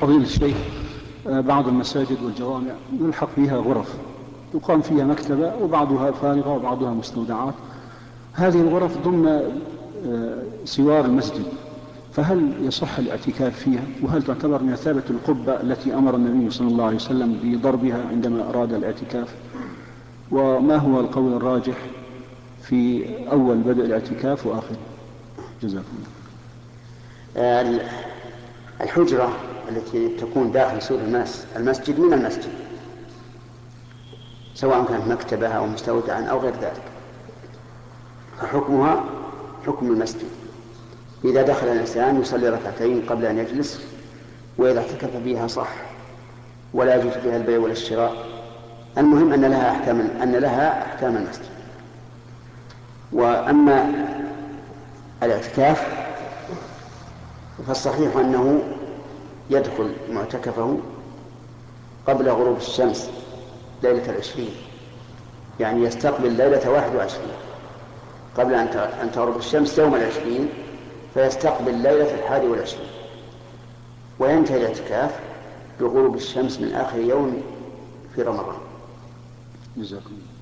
فضيلة الشيخ آه، بعض المساجد والجوامع يلحق فيها غرف يقام فيها مكتبة وبعضها فارغة وبعضها مستودعات. هذه الغرف ضمن آه، سوار المسجد فهل يصح الاعتكاف فيها؟ وهل تعتبر مثابة القبة التي أمر النبي صلى الله عليه وسلم بضربها عندما أراد الاعتكاف؟ وما هو القول الراجح في أول بدء الاعتكاف وآخره جزاكم الله. الحجرة التي تكون داخل سور المسجد من المسجد سواء كانت مكتبة أو مستودعا أو غير ذلك. فحكمها حكم المسجد. إذا دخل الإنسان يصلي ركعتين قبل أن يجلس وإذا اعتكف فيها صح ولا يجوز فيها البيع ولا الشراء. المهم أن لها أحكام أن لها أحكام المسجد. وأما الاعتكاف فالصحيح أنه يدخل معتكفه قبل غروب الشمس ليلة العشرين. يعني يستقبل ليلة واحد وعشرين. قبل أن تغرب الشمس يوم العشرين فيستقبل ليلة الحادي والعشرين. وينتهي الاعتكاف بغروب الشمس من آخر يوم في رمضان. جزاكم الله.